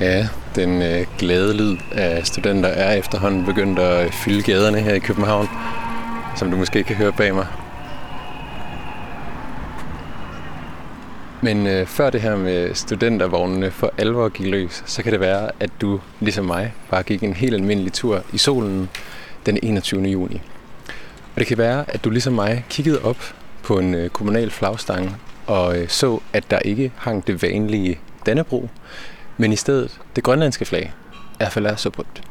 Ja, den øh, glade lyd af studenter er efterhånden begyndt at fylde gaderne her i København, som du måske kan høre bag mig. Men øh, før det her med studentervognene for alvor gik løs, så kan det være, at du, ligesom mig, bare gik en helt almindelig tur i solen den 21. juni. Og det kan være, at du ligesom mig kiggede op på en øh, kommunal flagstang og øh, så, at der ikke hang det vanlige Dannebro, men i stedet det grønlandske flag, er hvert er så brugt.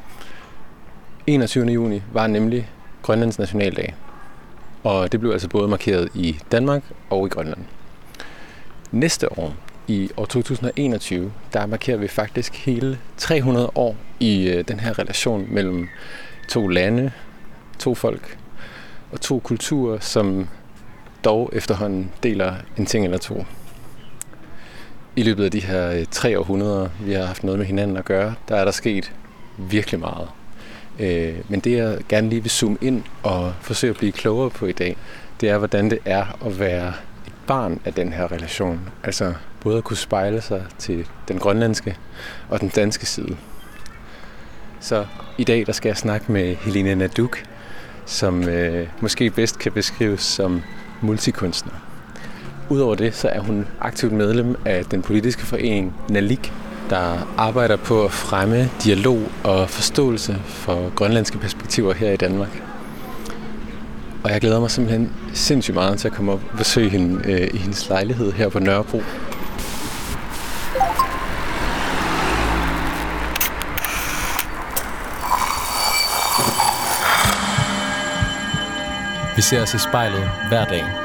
21. juni var nemlig Grønlands nationaldag, og det blev altså både markeret i Danmark og i Grønland. Næste år, i år 2021, der markerer vi faktisk hele 300 år i øh, den her relation mellem to lande, to folk og to kulturer, som dog efterhånden deler en ting eller to. I løbet af de her øh, tre århundreder, vi har haft noget med hinanden at gøre, der er der sket virkelig meget. Øh, men det jeg gerne lige vil zoome ind og forsøge at blive klogere på i dag, det er, hvordan det er at være et barn af den her relation. Altså både at kunne spejle sig til den grønlandske og den danske side. Så i dag der skal jeg snakke med Helene Naduk, som øh, måske bedst kan beskrives som multikunstner. Udover det, så er hun aktivt medlem af den politiske forening NALIK, der arbejder på at fremme dialog og forståelse for grønlandske perspektiver her i Danmark. Og jeg glæder mig simpelthen sindssygt meget til at komme op og besøge hende øh, i hendes lejlighed her på Nørrebro. Vi ser os i spejlet hver dag.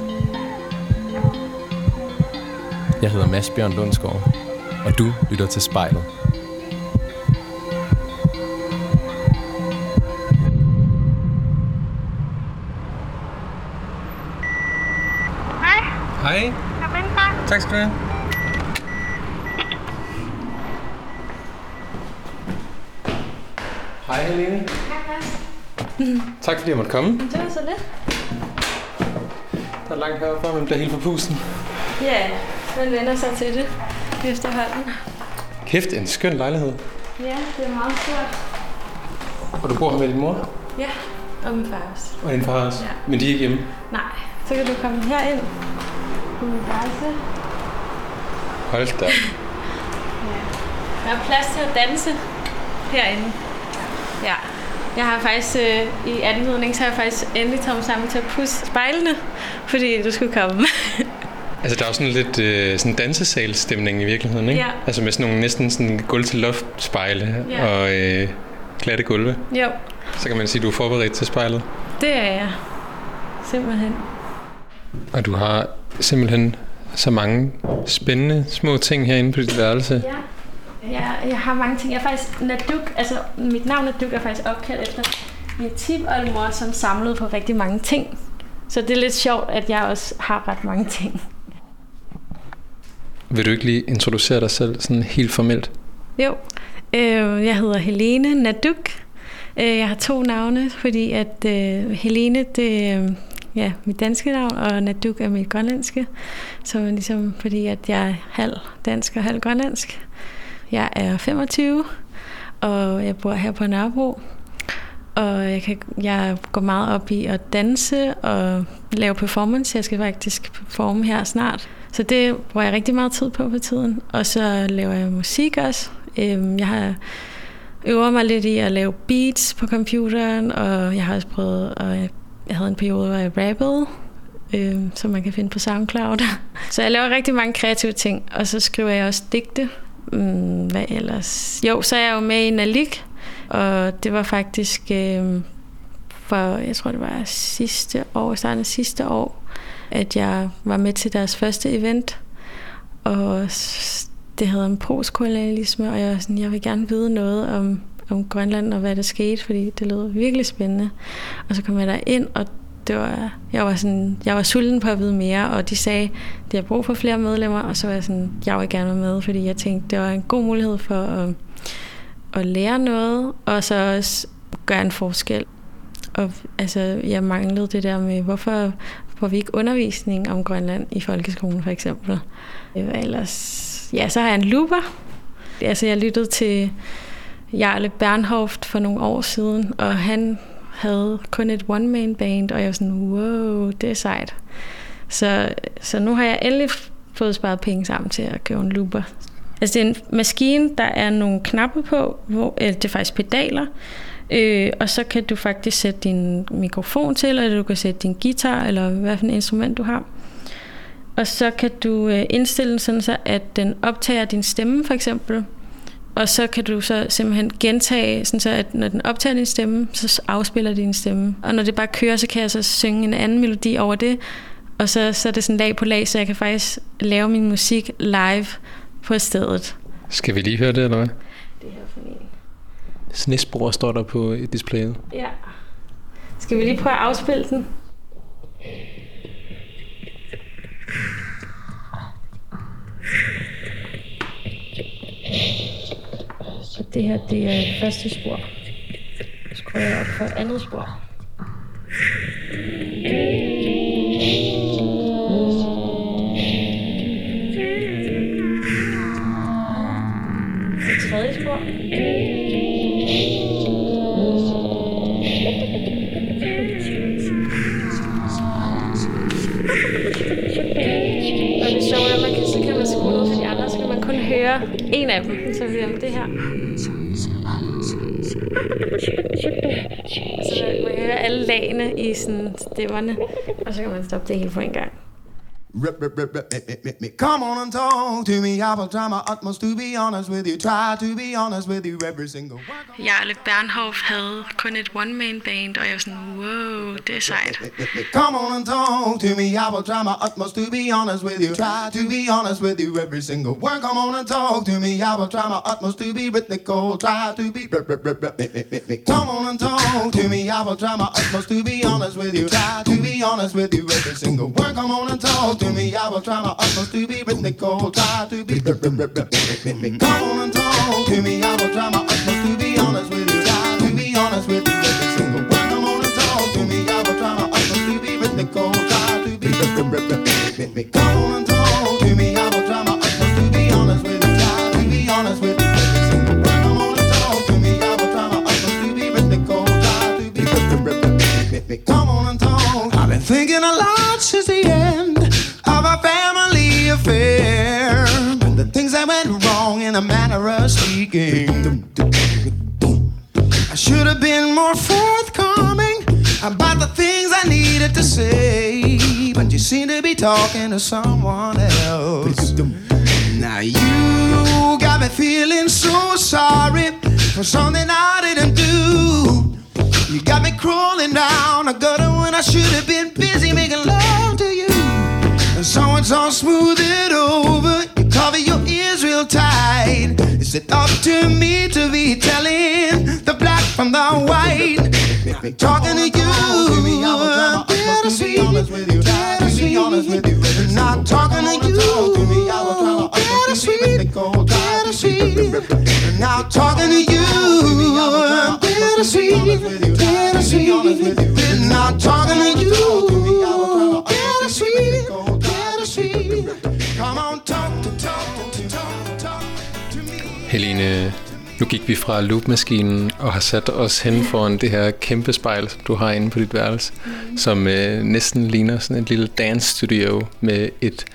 Jeg hedder Mads Bjørn Lundsgaard, og du lytter til spejlet. Hej, Hej, tak skal du have. Hej Helene. Hej, Mads. Tak fordi jeg måtte komme. Det var så lidt. Der er langt heroppe, man bliver helt på pusten. Ja, man vender sig til det efterhånden. Kæft, en skøn lejlighed. Ja, det er meget stort. Og du bor her med din mor Ja, og min far også. og din far også. Ja. Men de er ikke hjemme. Nej, så kan du komme herind på min værelse. Hold da. Der er plads til at danse herinde. Ja. Jeg har faktisk øh, i anledning, så har jeg faktisk endelig taget mig sammen til at pusse spejlene, fordi du skulle komme. Altså, der er jo sådan lidt øh, sådan dansesalstemning i virkeligheden, ikke? Ja. Altså med sådan nogle næsten sådan gulv til loft spejle Ja. og øh, glatte gulve. jo, Så kan man sige, at du er forberedt til spejlet. det er jeg. Simpelthen. Og du har simpelthen så mange spændende små ting herinde på dit værelse. Ja. Jeg, jeg har mange ting. Jeg er faktisk Naduk, altså mit navn Naduk er faktisk opkaldt efter min tipoldemor, som samlede på rigtig mange ting. Så det er lidt sjovt, at jeg også har ret mange ting. Vil du ikke lige introducere dig selv sådan helt formelt? Jo, øh, jeg hedder Helene Naduk. Øh, jeg har to navne, fordi at øh, Helene, det er øh, ja, mit danske navn, og Naduk er mit grønlandske. Så ligesom fordi, at jeg er halv dansk og halv grønlandsk. Jeg er 25, og jeg bor her på Nørrebro. Og jeg, kan, jeg går meget op i at danse og lave performance. Jeg skal faktisk performe her snart. Så det bruger jeg rigtig meget tid på på tiden. Og så laver jeg musik også. Øhm, Jeg har øver mig lidt i at lave beats på computeren, og jeg har også prøvet, og jeg havde en periode, hvor jeg rappede, øh, som man kan finde på SoundCloud. Så jeg laver rigtig mange kreative ting, og så skriver jeg også digte. Mm, hvad ellers? Jo, så er jeg jo med i Nalik, og det var faktisk øh, for, jeg tror det var sidste år, starten af sidste år, at jeg var med til deres første event, og det havde om postkolonialisme, og jeg var sådan, jeg vil gerne vide noget om, om Grønland og hvad der skete, fordi det lød virkelig spændende. Og så kom jeg der ind, og det var, jeg var sådan, jeg var sulten på at vide mere, og de sagde, de har brug for flere medlemmer, og så var jeg sådan, jeg vil gerne være med, fordi jeg tænkte, det var en god mulighed for at, at lære noget, og så også gøre en forskel. Og altså, jeg manglede det der med, hvorfor får vi ikke undervisning om Grønland i folkeskolen, for eksempel. Øh, ellers, ja, så har jeg en looper. Altså, jeg lyttede til Jarle Bernhoft for nogle år siden, og han havde kun et one-man band, og jeg var sådan, wow, det er sejt. Så, så nu har jeg endelig fået sparet penge sammen til at købe en looper. Altså det er en maskine, der er nogle knapper på, hvor eller det er faktisk pedaler, øh, og så kan du faktisk sætte din mikrofon til, eller du kan sætte din guitar, eller hvad for et instrument du har. Og så kan du øh, indstille den sådan, så at den optager din stemme for eksempel, og så kan du så simpelthen gentage, sådan så at når den optager din stemme, så afspiller din stemme. Og når det bare kører, så kan jeg så synge en anden melodi over det. Og så, så er det sådan lag på lag, så jeg kan faktisk lave min musik live på stedet. Skal vi lige høre det, eller hvad? Det her for en. Snespor står der på displayet. Ja. Skal vi lige prøve at afspille den? Så det her, det er første spor. Så skruer jeg op for andet spor. Så tredje spor. En af dem. Så bliver det her. Så man kan høre alle lagene i sådan stemmerne, og så kan man stoppe det hele på en gang. Rip, rip, rip, rip, rip, rip, rip. Come on and talk to me. I will try my utmost to be honest with you. Try to be honest with you every single one. Jarle Bernhof havde kun et one-man band, og jeg var sådan, wow, det er sejt. Come on and talk to me. I will try my utmost to be honest with you. Try to be honest with you every single word. Come on and talk to me. I will try my utmost to be rhythmical. Try to be. rip, rip, rip, rip, rip, rip, rip. Come on and talk to me. I will try my utmost to be honest with you. Try to be honest with you every single word. Come on and talk to me. I will try my utmost to be rhythmical. Try to be. rip. Come on and talk to me. I will try my utmost to be honest with you. Try to be honest with you every single word. Come on and talk to me. I will try my utmost to be rhythmical. Try to be. rip. Come on and talk to me. I will try my utmost to be honest with you. Try to be honest with you rhythmical. Come on and talk. I've been thinking a lot since the end in a manner of speaking. I should have been more forthcoming about the things I needed to say. But you seem to be talking to someone else. Now you got me feeling so sorry for something I didn't do. You got me crawling down a gutter when I should have been busy making love to you. And so it's all smooth it Is it up to me to be telling the black from the white? I'm talking to you. Bittersweet, bittersweet. And I'm talking to you. Bittersweet, bittersweet. And I'm talking to you. Bittersweet, bittersweet. And I'm talking to you. Helene, nu gik vi fra loopmaskinen og har sat os hen foran det her kæmpe spejl, som du har inde på dit værelse, mm. som øh, næsten ligner sådan et lille dance studio med et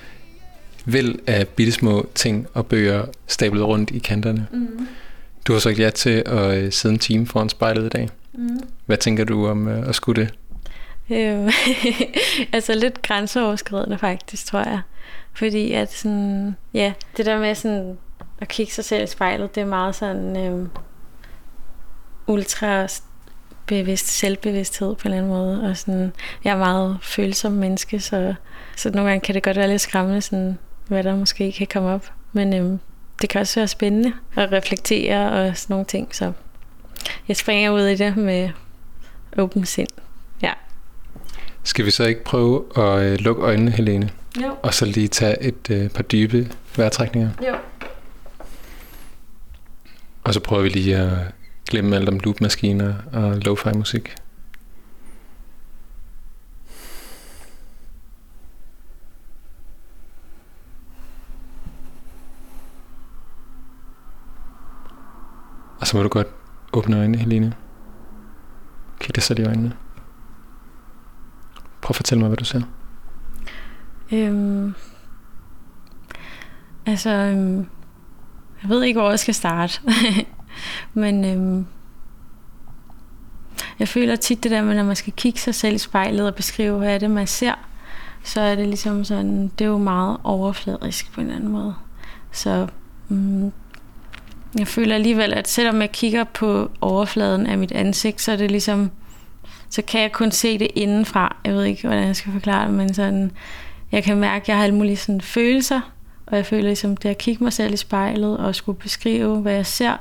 væld af bittesmå ting og bøger stablet rundt i kanterne. Mm. Du har sagt ja til at øh, sidde en time foran spejlet i dag. Mm. Hvad tænker du om øh, at skulle det? Øh, altså lidt grænseoverskridende faktisk, tror jeg. Fordi at sådan, ja, det der med sådan at kigge sig selv i spejlet, det er meget sådan øh, ultra bevidst selvbevidsthed på en eller anden måde. Og sådan, jeg er meget følsom menneske, så, så nogle gange kan det godt være lidt skræmmende, sådan, hvad der måske kan komme op. Men øh, det kan også være spændende at reflektere og sådan nogle ting. Så jeg springer ud i det med åben sind. Ja. Skal vi så ikke prøve at øh, lukke øjnene, Helene? Jo. Og så lige tage et øh, par dybe vejrtrækninger. Jo. Og så prøver vi lige at glemme alt om loopmaskiner og lo-fi musik. Og så må du godt åbne øjnene, Helene. Kig dig selv i øjnene. Prøv at fortælle mig, hvad du ser. Øhm, altså, øhm, jeg ved ikke, hvor jeg skal starte. Men øhm, jeg føler tit det der med, når man skal kigge sig selv i spejlet og beskrive, hvad er det, man ser, så er det ligesom sådan, det er jo meget overfladisk på en eller anden måde. Så mm, jeg føler alligevel, at selvom jeg kigger på overfladen af mit ansigt, så er det ligesom, så kan jeg kun se det indenfra. Jeg ved ikke, hvordan jeg skal forklare det, men sådan, jeg kan mærke, at jeg har alle mulige sådan følelser, og jeg føler ligesom, det at kigge mig selv i spejlet og skulle beskrive, hvad jeg ser,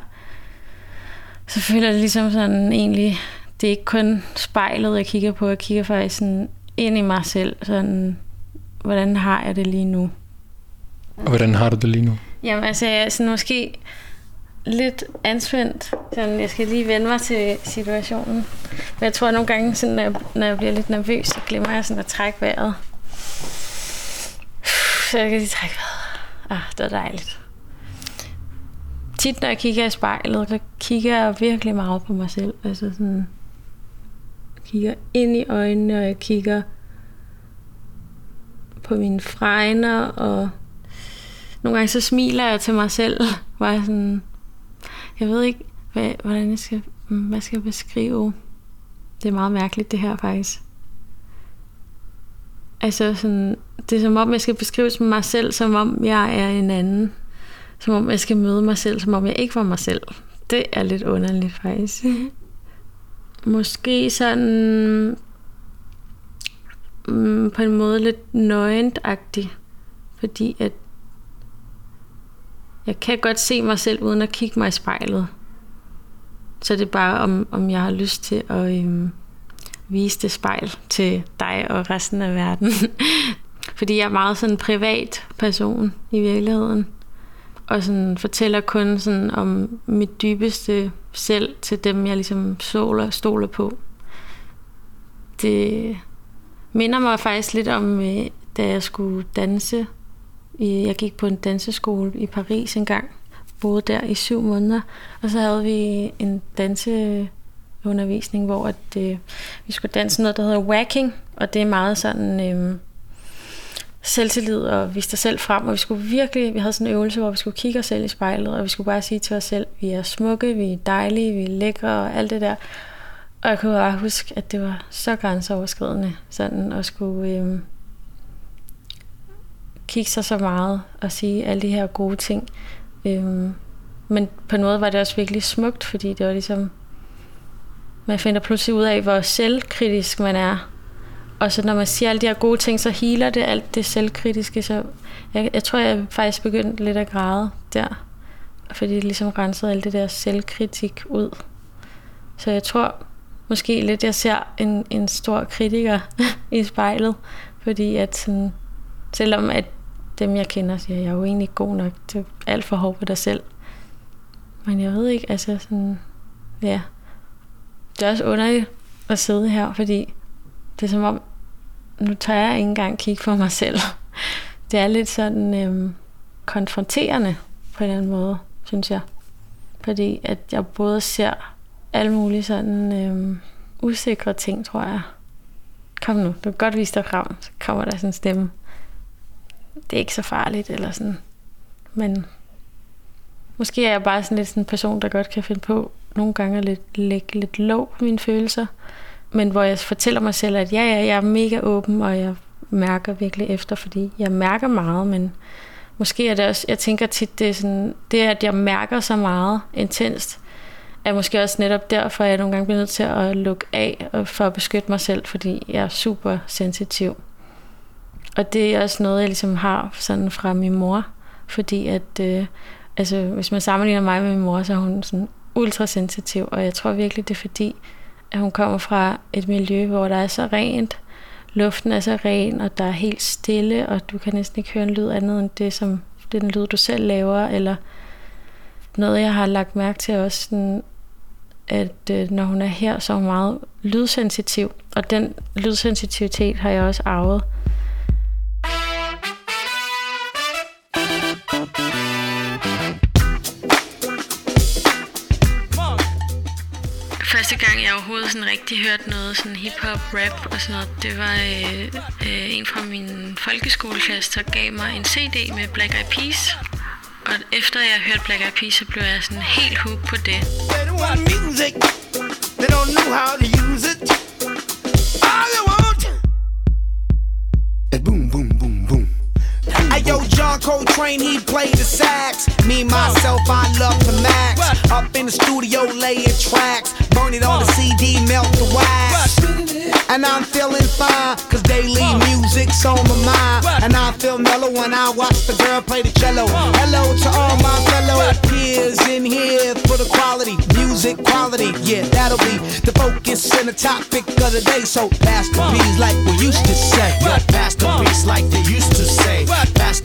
så føler jeg ligesom sådan egentlig, det er ikke kun spejlet, jeg kigger på, jeg kigger faktisk sådan ind i mig selv, sådan, hvordan har jeg det lige nu? Og hvordan har du det lige nu? Jamen altså, jeg er sådan måske lidt anspændt. Sådan, jeg skal lige vende mig til situationen. Men jeg tror at nogle gange, sådan, når, jeg, når jeg bliver lidt nervøs, så glemmer jeg sådan at trække vejret. Så jeg kan lige trække vejret. Ah, det er dejligt. Tit når jeg kigger i spejlet, så kigger jeg virkelig meget på mig selv. Altså sådan, jeg kigger ind i øjnene, og jeg kigger på mine fregner, og nogle gange så smiler jeg til mig selv, hvor jeg sådan, jeg ved ikke, hvad, hvordan jeg skal, mm, hvad skal jeg beskrive. Det er meget mærkeligt, det her faktisk. Altså sådan, det er som om, jeg skal beskrive mig selv, som om jeg er en anden. Som om jeg skal møde mig selv, som om jeg ikke var mig selv. Det er lidt underligt faktisk. Måske sådan mm, på en måde lidt nøgentagtig. Fordi at jeg kan godt se mig selv uden at kigge mig i spejlet. Så det er bare, om, om jeg har lyst til at øhm, vise det spejl til dig og resten af verden. Fordi jeg er meget sådan en privat person i virkeligheden. Og sådan fortæller kun sådan om mit dybeste selv til dem, jeg ligesom soler, stoler på. Det minder mig faktisk lidt om, øh, da jeg skulle danse jeg gik på en danseskole i Paris engang. boede der i syv måneder, og så havde vi en danseundervisning, hvor at, øh, vi skulle danse noget, der hedder wacking, og det er meget sådan øh, selvtillid og vise dig selv frem, og vi skulle virkelig, vi havde sådan en øvelse, hvor vi skulle kigge os selv i spejlet, og vi skulle bare sige til os selv, vi er smukke, vi er dejlige, vi er lækre og alt det der. Og jeg kunne bare huske, at det var så grænseoverskridende, sådan at skulle... øhm, kigge sig så meget og sige alle de her gode ting. Øhm, men på en måde var det også virkelig smukt, fordi det var ligesom, man finder pludselig ud af, hvor selvkritisk man er. Og så når man siger alle de her gode ting, så healer det alt det selvkritiske. Så jeg, jeg tror, jeg faktisk begyndte lidt at græde der. Fordi det ligesom rensede alt det der selvkritik ud. Så jeg tror måske lidt, jeg ser en, en stor kritiker i spejlet. Fordi at sådan, selvom at dem, jeg kender, siger, jeg er jo egentlig god nok. Det er alt for hårdt på dig selv. Men jeg ved ikke, altså sådan, ja. Det er også underligt at sidde her, fordi det er som om, nu tør jeg ikke engang kigge på mig selv. Det er lidt sådan øhm, konfronterende på en eller anden måde, synes jeg. Fordi at jeg både ser alle mulige sådan øhm, usikre ting, tror jeg. Kom nu, du kan godt vise dig frem, så kommer der sådan en stemme det er ikke så farligt, eller sådan. Men måske er jeg bare sådan lidt sådan en person, der godt kan finde på nogle gange at lidt, lægge lidt låg på mine følelser. Men hvor jeg fortæller mig selv, at ja, ja, jeg er mega åben, og jeg mærker virkelig efter, fordi jeg mærker meget, men måske er det også, jeg tænker tit, det er sådan, det at jeg mærker så meget intenst, er måske også netop derfor, at jeg nogle gange bliver nødt til at lukke af for at beskytte mig selv, fordi jeg er super sensitiv. Og det er også noget, jeg ligesom har sådan fra min mor, fordi at øh, Altså, hvis man sammenligner mig med min mor, så er hun sådan ultrasensitiv, og jeg tror virkelig, det er fordi, at hun kommer fra et miljø, hvor der er så rent, luften er så ren, og der er helt stille, og du kan næsten ikke høre en lyd andet end det, som den lyd, du selv laver, eller noget, jeg har lagt mærke til også, sådan, at øh, når hun er her, så er hun meget lydsensitiv, og den lydsensitivitet har jeg også arvet. Jeg sådan rigtig hørt noget sådan hip-hop, rap og sådan noget, det var øh, øh, en fra min folkeskoleklasse, der gav mig en CD med Black Eyed Peas. Og efter jeg hørte Black Eyed Peas, så blev jeg sådan helt hooked på det. They don't want music. They don't know how to use it. Yo, John Coltrane, he played the sax. Me, myself, I love to max. Up in the studio, laying tracks. Burn it on the CD, melt the wax. And I'm feeling fine, cause daily music's on my mind. And I feel mellow when I watch the girl play the cello. Hello to all my fellow peers in here for the quality, music quality. Yeah, that'll be the focus and the topic of the day. So pass the beats like we used to say. Pass the beats like they used to say.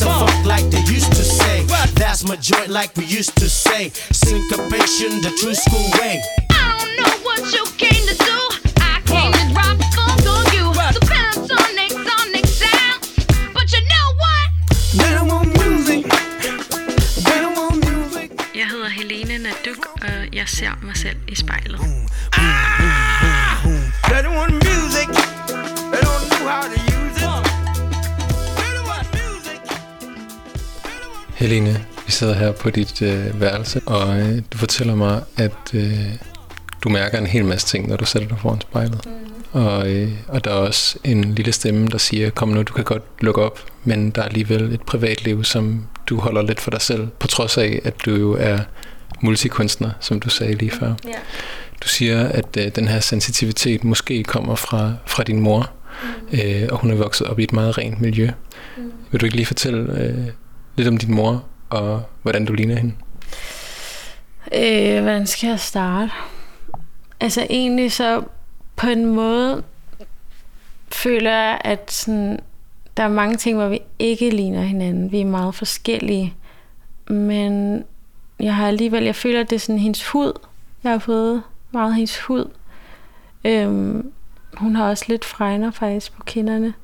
Pass the funk like they used to say. That's my joint like we used to say. Syncopation, the true school way. I don't know what you came to do. I came to drop the funk on you. The Panasonic Sonic sound. But you know what? They don't want music. They don't want music. Jeg hedder Helene Naduk, og jeg ser mig selv i spejlet. Ah! They don't want music. They don't know how to Helene, vi sidder her på dit øh, værelse, og øh, du fortæller mig, at øh, du mærker en hel masse ting, når du sætter dig foran spejlet. Mm. Og, øh, og der er også en lille stemme, der siger, kom nu, du kan godt lukke op, men der er alligevel et privatliv, som du holder lidt for dig selv, på trods af, at du jo er multikunstner, som du sagde lige før. Ja. Du siger, at øh, den her sensitivitet måske kommer fra, fra din mor, mm. øh, og hun er vokset op i et meget rent miljø. Mm. Vil du ikke lige fortælle øh, lidt om din mor, og hvordan du ligner hende? Øh, hvordan skal jeg starte? Altså egentlig så på en måde føler jeg, at sådan, der er mange ting, hvor vi ikke ligner hinanden. Vi er meget forskellige. Men jeg har alligevel, jeg føler, at det er sådan hendes hud. Jeg har fået meget hendes hud. Øhm, hun har også lidt fregner faktisk på kinderne.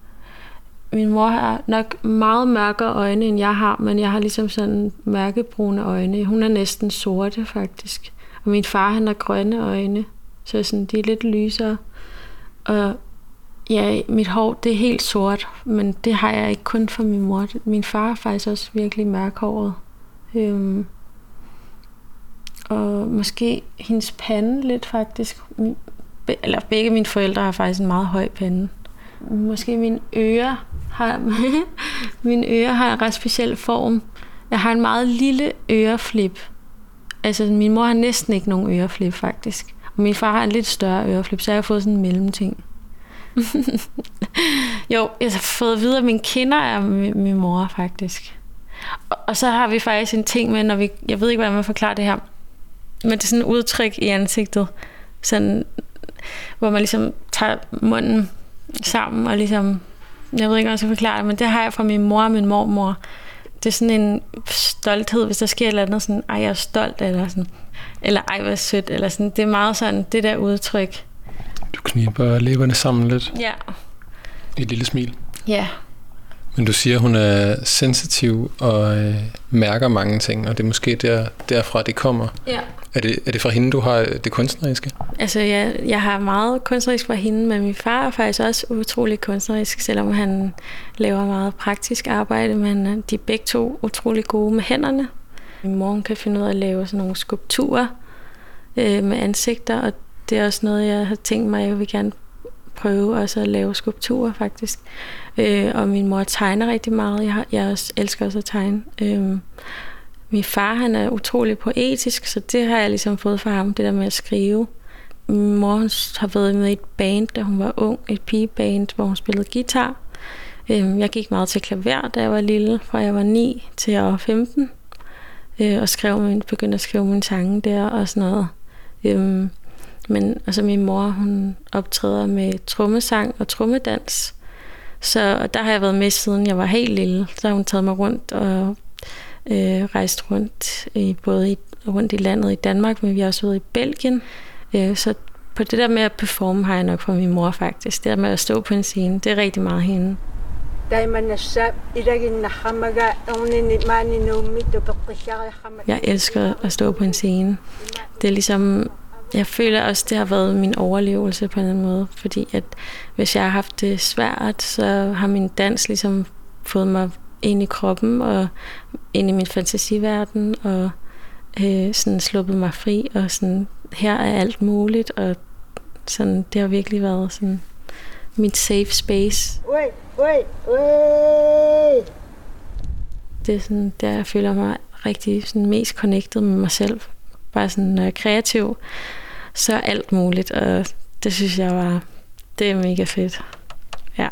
Min mor har nok meget mørkere øjne, end jeg har, men jeg har ligesom sådan mørkebrune øjne. Hun er næsten sorte, faktisk. Og min far, han har grønne øjne, så sådan, de er lidt lysere. Og ja, mit hår, det er helt sort, men det har jeg ikke kun for min mor. Min far er faktisk også virkelig mørkhåret. Øhm, og måske hendes pande lidt faktisk. Be- Eller begge mine forældre har faktisk en meget høj pande. Måske mine ører har, mine ører har en ret speciel form. Jeg har en meget lille øreflip. Altså min mor har næsten ikke nogen øreflip faktisk. Og min far har en lidt større øreflip, så jeg har fået sådan en mellemting. jo, jeg har fået videre, at mine kinder er min, min mor faktisk. Og, og så har vi faktisk en ting med, når vi, jeg ved ikke, hvordan man forklarer det her, men det er sådan et udtryk i ansigtet, sådan, hvor man ligesom tager munden sammen og ligesom, jeg ved ikke, hvordan jeg skal forklare det, men det har jeg fra min mor og min mormor. Det er sådan en stolthed, hvis der sker et eller andet, sådan, ej, jeg er stolt, eller sådan, eller ej, hvor sødt, eller sådan. Det er meget sådan, det der udtryk. Du kniber læberne sammen lidt. Ja. Et lille smil. Ja. Men du siger, at hun er sensitiv og øh, mærker mange ting, og det er måske der, derfra, det kommer. Ja. Er det, er det fra hende, du har øh, det kunstneriske? Altså, jeg, jeg har meget kunstnerisk fra hende, men min far er faktisk også utrolig kunstnerisk, selvom han laver meget praktisk arbejde, men øh, de er begge to utrolig gode med hænderne. Min mor kan finde ud af at lave sådan nogle skulpturer øh, med ansigter, og det er også noget, jeg har tænkt mig, jeg vil gerne prøve også at lave skulpturer faktisk. Øh, og min mor tegner rigtig meget. Jeg, har, jeg også elsker også at tegne. Øh, min far, han er utrolig poetisk, så det har jeg ligesom fået fra ham, det der med at skrive. Min mor hun har været med i et band, da hun var ung, et pigeband, hvor hun spillede guitar. Øhm, jeg gik meget til klaver, da jeg var lille, fra jeg var 9 til jeg var 15. Øh, og skrev min, begyndte at skrive mine sange der og sådan noget. Øhm, men altså min mor, hun optræder med trommesang og trommedans. Så der har jeg været med siden jeg var helt lille. Så har hun taget mig rundt og øh, rejst rundt i både i, rundt i landet i Danmark, men vi har også været i Belgien. Øh, så på det der med at performe har jeg nok fra min mor faktisk. Det der med at stå på en scene, det er rigtig meget hende. Jeg elsker at stå på en scene. Det er ligesom, jeg føler også, det har været min overlevelse på en eller anden måde. Fordi at hvis jeg har haft det svært, så har min dans ligesom fået mig ind i kroppen og ind i min fantasiverden og øh, sådan sluppet mig fri og sådan her er alt muligt og sådan det har virkelig været sådan mit safe space. Ui, ui, ui. Det er sådan der jeg føler mig rigtig sådan mest connected med mig selv. Bare sådan når jeg er kreativ, så er alt muligt og det synes jeg var det er mega fedt. Ja.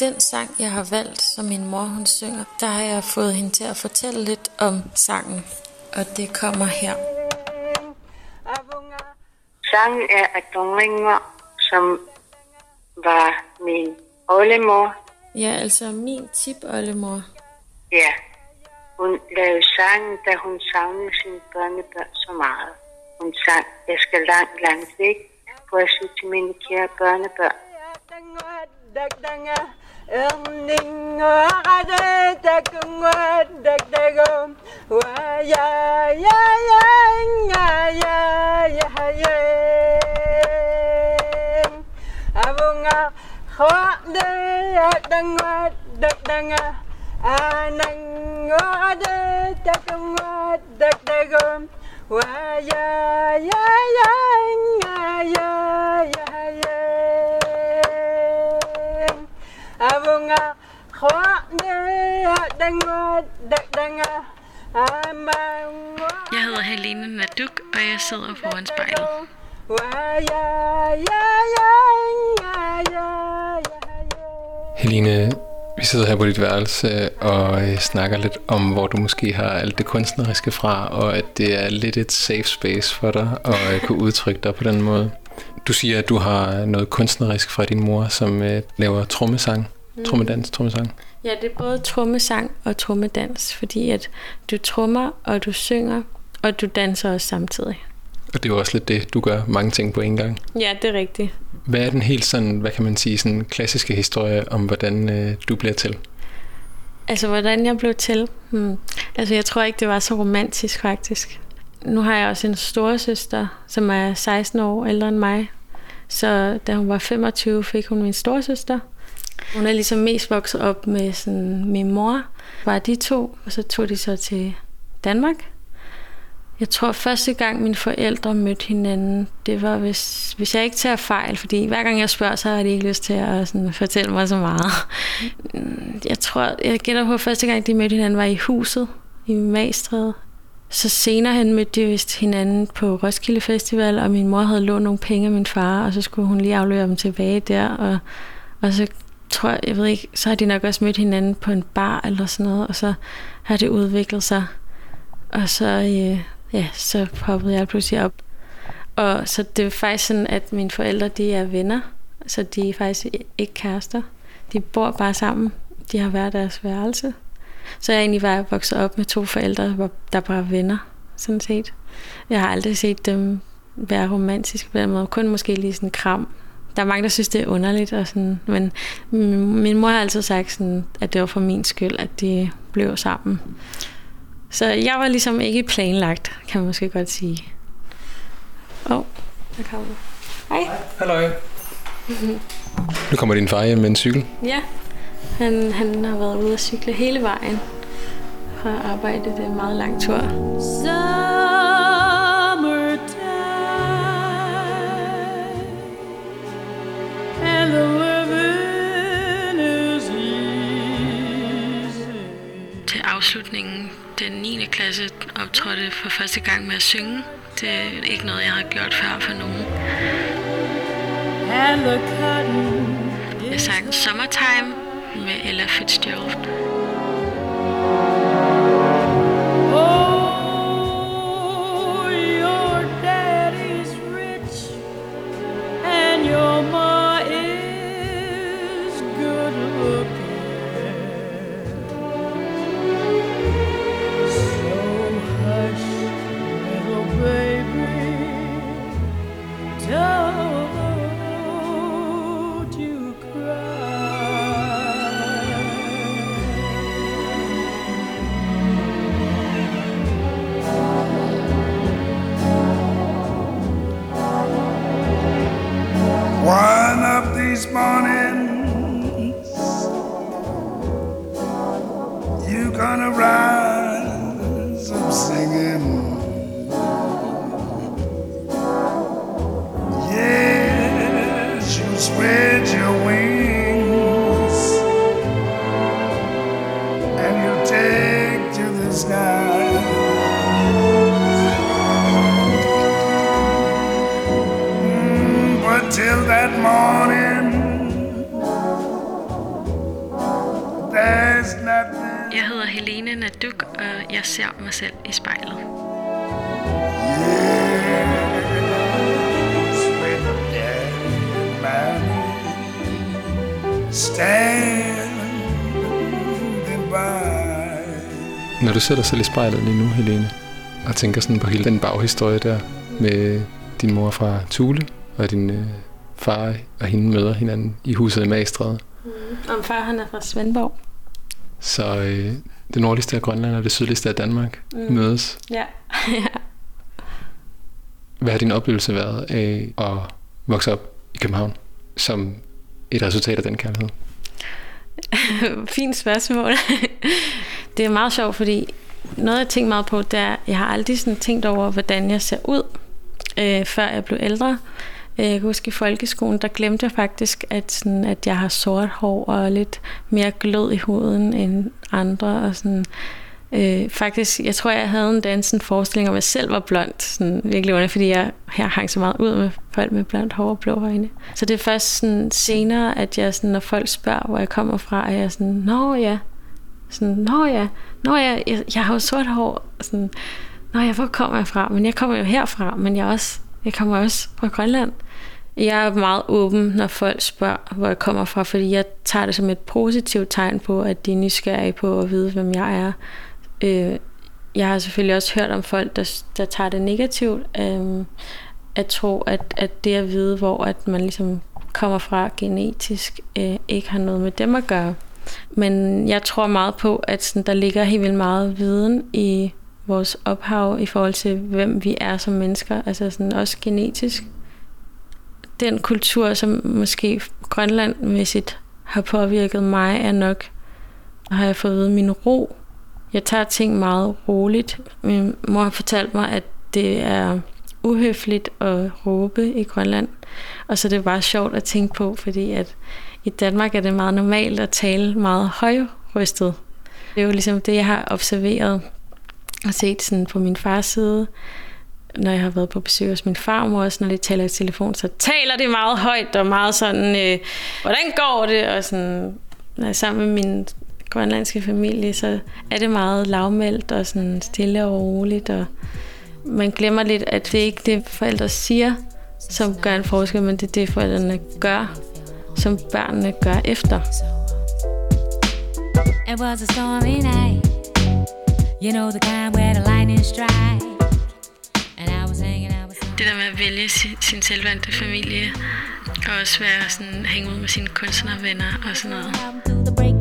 Den sang, jeg har valgt, som min mor hun synger, der har jeg fået hende til at fortælle lidt om sangen. Og det kommer her. Sangen er af Dongringer, som var min oldemor. Ja, altså min tip-oldemor. Ja, hun lavede sangen, da hun savnede sine børnebørn så meget. un chat. Es que la, la musique, pour communiquer à bonne Anang ngode takum ngode dagdagum Hun. Jeg hedder Helene Naduk, og jeg sidder foran spejlet. Helene, vi sidder her på dit værelse og øh, snakker lidt om, hvor du måske har alt det kunstneriske fra, og at det er lidt et safe space for dig at øh, kunne udtrykke dig på den måde. Du siger, at du har noget kunstnerisk fra din mor, som øh, laver trommesang, trommedans, trommesang. Ja, det er både trommesang og trommedans, fordi at du trommer, og du synger, og du danser også samtidig. Og det er jo også lidt det, du gør mange ting på en gang. Ja, det er rigtigt. Hvad er den helt sådan, hvad kan man sige, sådan klassiske historie om, hvordan øh, du bliver til? Altså, hvordan jeg blev til? Hmm. Altså, jeg tror ikke, det var så romantisk, faktisk. Nu har jeg også en storesøster, som er 16 år ældre end mig. Så da hun var 25, fik hun min storesøster. Hun er ligesom mest vokset op med sådan, min mor. Var de to, og så tog de så til Danmark. Jeg tror første gang mine forældre mødte hinanden, det var hvis, hvis jeg ikke tager fejl, fordi hver gang jeg spørger, så har de ikke lyst til at sådan, fortælle mig så meget. Mm, jeg tror, jeg gætter på, at første gang de mødte hinanden var i huset i Magstræde. Så senere hen mødte de vist hinanden på Roskilde Festival, og min mor havde lånt nogle penge af min far, og så skulle hun lige aflevere dem tilbage der, og, og så tror jeg, jeg ved ikke, så har de nok også mødt hinanden på en bar eller sådan noget, og så har det udviklet sig. Og så, øh, ja, så poppede jeg pludselig op. Og så det er faktisk sådan, at mine forældre, de er venner, så de er faktisk ikke kærester. De bor bare sammen. De har hver deres værelse. Så jeg er egentlig var vokset op med to forældre, der bare er venner, sådan set. Jeg har aldrig set dem være romantiske på den måde. Kun måske lige sådan en kram. Der er mange, der synes, det er underligt. Og sådan, men min, min mor har altid sagt, sådan, at det var for min skyld, at de blev sammen. Så jeg var ligesom ikke planlagt, kan man måske godt sige. Åh, oh, der kommer Hej. Halløj. Nu kommer din far hjem med en cykel. Ja, han, han har været ude at cykle hele vejen fra arbejde. Det er en meget lang tur. Til afslutningen, den 9. klasse, optrådte for første gang med at synge. Det er ikke noget, jeg har gjort før for nogen. Jeg sang Summertime med Ella Fitzgerald. Du ser dig selv i spejlet lige nu, Helene, og tænker sådan på hele den baghistorie der med din mor fra Thule, og din øh, far og hende møder hinanden i huset i Magstræde. Mm. Om far han er fra Svendborg. Så øh, det nordligste af Grønland og det sydligste af Danmark Mm. mødes. Ja. Hvad har din oplevelse været af at vokse op i København som et resultat af den kærlighed? Fint spørgsmål det er meget sjovt, fordi noget jeg tænker meget på, det er, jeg har aldrig sådan tænkt over, hvordan jeg ser ud, øh, før jeg blev ældre. Øh, jeg kan huske i folkeskolen, der glemte jeg faktisk, at, sådan, at jeg har sort hår og lidt mere glød i huden end andre. Og sådan, øh, faktisk, jeg tror, jeg havde en dansen forestilling om, at jeg selv var blond, sådan virkelig under, fordi jeg her hang så meget ud med folk med blondt hår og blå øjne. Så det er først sådan senere, at jeg, sådan, når folk spørger, hvor jeg kommer fra, at jeg sådan, nå ja, sådan, nå ja, nå ja, jeg, jeg har jo sort hår, sådan, nå ja, hvor kommer jeg fra? Men jeg kommer jo herfra, men jeg, også, jeg kommer også fra Grønland. Jeg er meget åben, når folk spørger, hvor jeg kommer fra, fordi jeg tager det som et positivt tegn på, at de er nysgerrige på at vide, hvem jeg er. Øh, jeg har selvfølgelig også hørt om folk, der, der tager det negativt, øh, at tro, at, at det at vide, hvor at man ligesom kommer fra genetisk, øh, ikke har noget med dem at gøre. Men jeg tror meget på, at sådan, der ligger helt vildt meget viden i vores ophav i forhold til, hvem vi er som mennesker, altså sådan også genetisk. Den kultur, som måske grønlandmæssigt har påvirket mig, er nok, har jeg fået at min ro. Jeg tager ting meget roligt. Min mor har fortalt mig, at det er uhøfligt at råbe i Grønland. Og så er det bare sjovt at tænke på, fordi at i Danmark er det meget normalt at tale meget højrystet. Det er jo ligesom det, jeg har observeret og set sådan på min fars side, når jeg har været på besøg hos min farmor, også når de taler i telefon, så taler det meget højt og meget sådan, øh, hvordan går det? Og sådan, når jeg er sammen med min grønlandske familie, så er det meget lavmældt og sådan stille og roligt. Og man glemmer lidt, at det ikke er det, forældre siger, som gør en forskel, men det er det, forældrene gør, som børnene gør efter. It was a stormy night. You know the kind where the lightning strike. And I was hanging out with Det der med at vælge sin, sin selvvalgte familie, og også være sådan, hænge ud med sine kunstnervenner og sådan noget.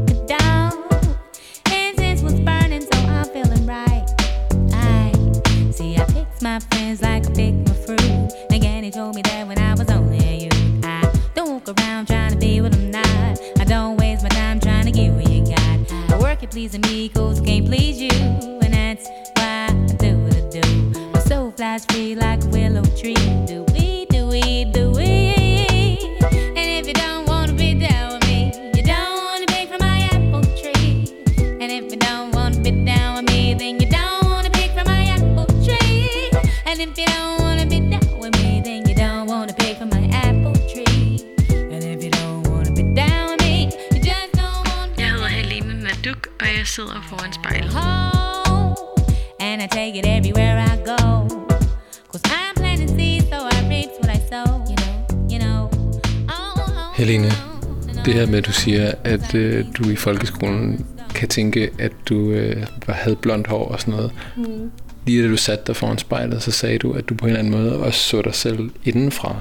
Du siger, at øh, du i folkeskolen kan tænke, at du øh, var- havde blondt hår og sådan noget. Mm. Lige da du satte dig foran spejlet, så sagde du, at du på en eller anden måde også så dig selv indenfra.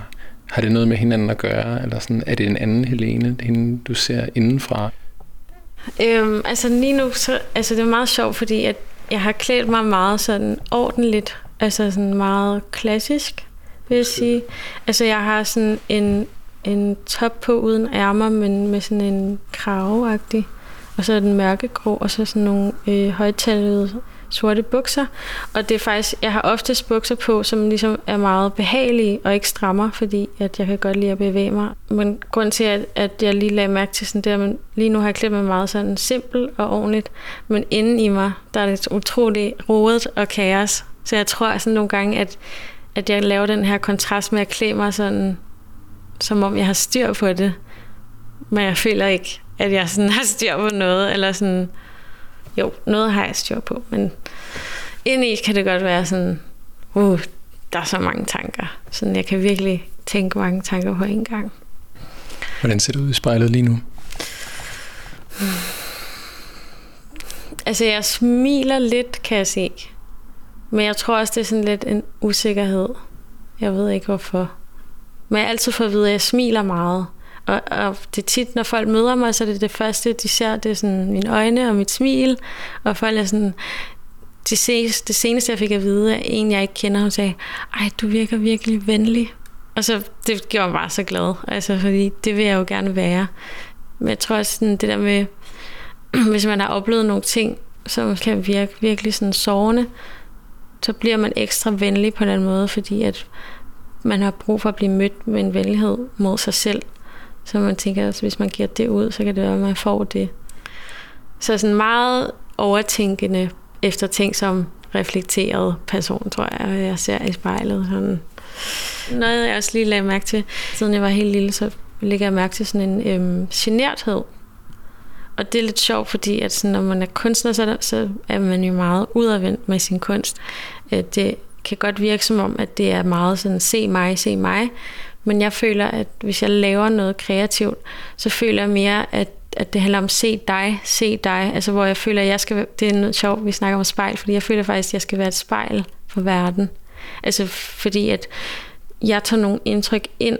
Har det noget med hinanden at gøre, eller sådan, er det en anden Helene, hende du ser indenfra? Øhm, altså lige nu, så, altså det er meget sjovt, fordi at jeg har klædt mig meget sådan ordentligt, altså sådan meget klassisk, vil jeg sige. Altså jeg har sådan en, en top på uden ærmer, men med sådan en kraveagtig, og så er den mørkegrå, og så sådan nogle øh, højtallede sorte bukser. Og det er faktisk, jeg har oftest bukser på, som ligesom er meget behagelige og ikke strammer, fordi at jeg kan godt lide at bevæge mig. Men grund til, at, at jeg lige lagde mærke til sådan det, men lige nu har jeg klædt mig meget sådan simpel og ordentligt, men inden i mig, der er det utroligt rodet og kaos. Så jeg tror sådan nogle gange, at, at jeg laver den her kontrast med at klæde mig sådan, som om jeg har styr på det. Men jeg føler ikke, at jeg sådan har styr på noget, eller sådan, jo, noget har jeg styr på, men indeni kan det godt være sådan, uh, der er så mange tanker. Sådan, jeg kan virkelig tænke mange tanker på en gang. Hvordan ser det ud i spejlet lige nu? Altså, jeg smiler lidt, kan jeg se. Men jeg tror også, det er sådan lidt en usikkerhed. Jeg ved ikke, hvorfor. Men jeg altid fået at vide, at jeg smiler meget. Og, og det er tit, når folk møder mig, så er det det første, de ser, det er sådan mine øjne og mit smil. Og folk er sådan... Det seneste, det seneste, jeg fik at vide af en, jeg ikke kender, hun sagde, ej, du virker virkelig venlig. Og så, det gjorde mig bare så glad, altså, fordi det vil jeg jo gerne være. Men jeg tror også, sådan, det der med, hvis man har oplevet nogle ting, som kan virke virkelig sådan sårende, så bliver man ekstra venlig på den måde, fordi at man har brug for at blive mødt med en venlighed mod sig selv. Så man tænker, at hvis man giver det ud, så kan det være, at man får det. Så sådan meget overtænkende efter ting som reflekteret person, tror jeg, jeg ser i spejlet. Sådan. Noget, jeg også lige lagde mærke til, siden jeg var helt lille, så lægger jeg mærke til sådan en øhm, generthed. Og det er lidt sjovt, fordi at sådan, når man er kunstner, så er, der, så er man jo meget udadvendt med sin kunst. Øh, Det kan godt virke som om, at det er meget sådan, se mig, se mig. Men jeg føler, at hvis jeg laver noget kreativt, så føler jeg mere, at, at det handler om se dig, se dig. Altså hvor jeg føler, at jeg skal, det er noget sjovt, vi snakker om spejl, fordi jeg føler faktisk, at jeg skal være et spejl for verden. Altså fordi at jeg tager nogle indtryk ind,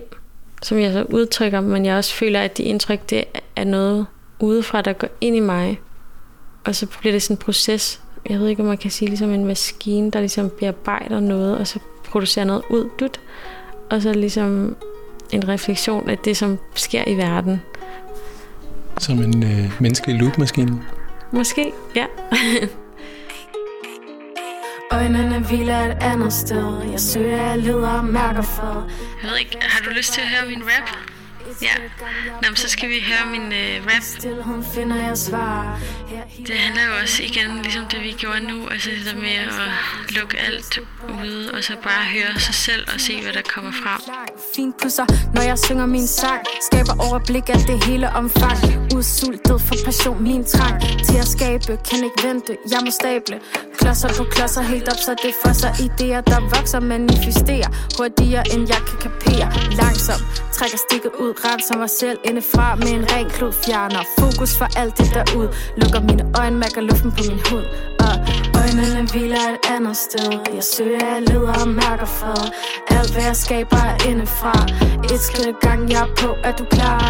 som jeg så udtrykker, men jeg også føler, at de indtryk, det er noget udefra, der går ind i mig. Og så bliver det sådan en proces, jeg ved ikke, om man kan sige, ligesom en maskine, der ligesom bearbejder noget, og så producerer noget ud, dut. Og så ligesom en refleksion af det, som sker i verden. Som en øh, menneskelig loopmaskine. Måske, ja. Øjnene hviler et andet sted Jeg søger, jeg leder og mærker fred Jeg ved ikke, har du lyst til at høre min rap? Ja, Nå, men så skal vi høre min øh, rap. Det handler jo også igen, ligesom det vi gjorde nu, altså det der med at lukke alt ude, og så bare høre sig selv og se, hvad der kommer frem. Fint pusser, når jeg synger min sang. Skaber overblik af det hele omfang. Udsultet for passion, min trang. Til at skabe, kan ikke vente, jeg må stable Klodser på klodser, helt op, så det for sig Idéer, der vokser, manifesterer Hurtigere, end jeg kan kapere. Langsomt, trækker stikket ud Renser mig selv indefra med en ren klud Fjerner fokus for alt det derud. Lukker mine øjne, mærker luften på min hud. Og øjnene hviler et andet sted. Jeg søger, jeg leder og mærker fred. Alt hvad jeg skaber er indefra. Et skridt gang, jeg er på, at du klar?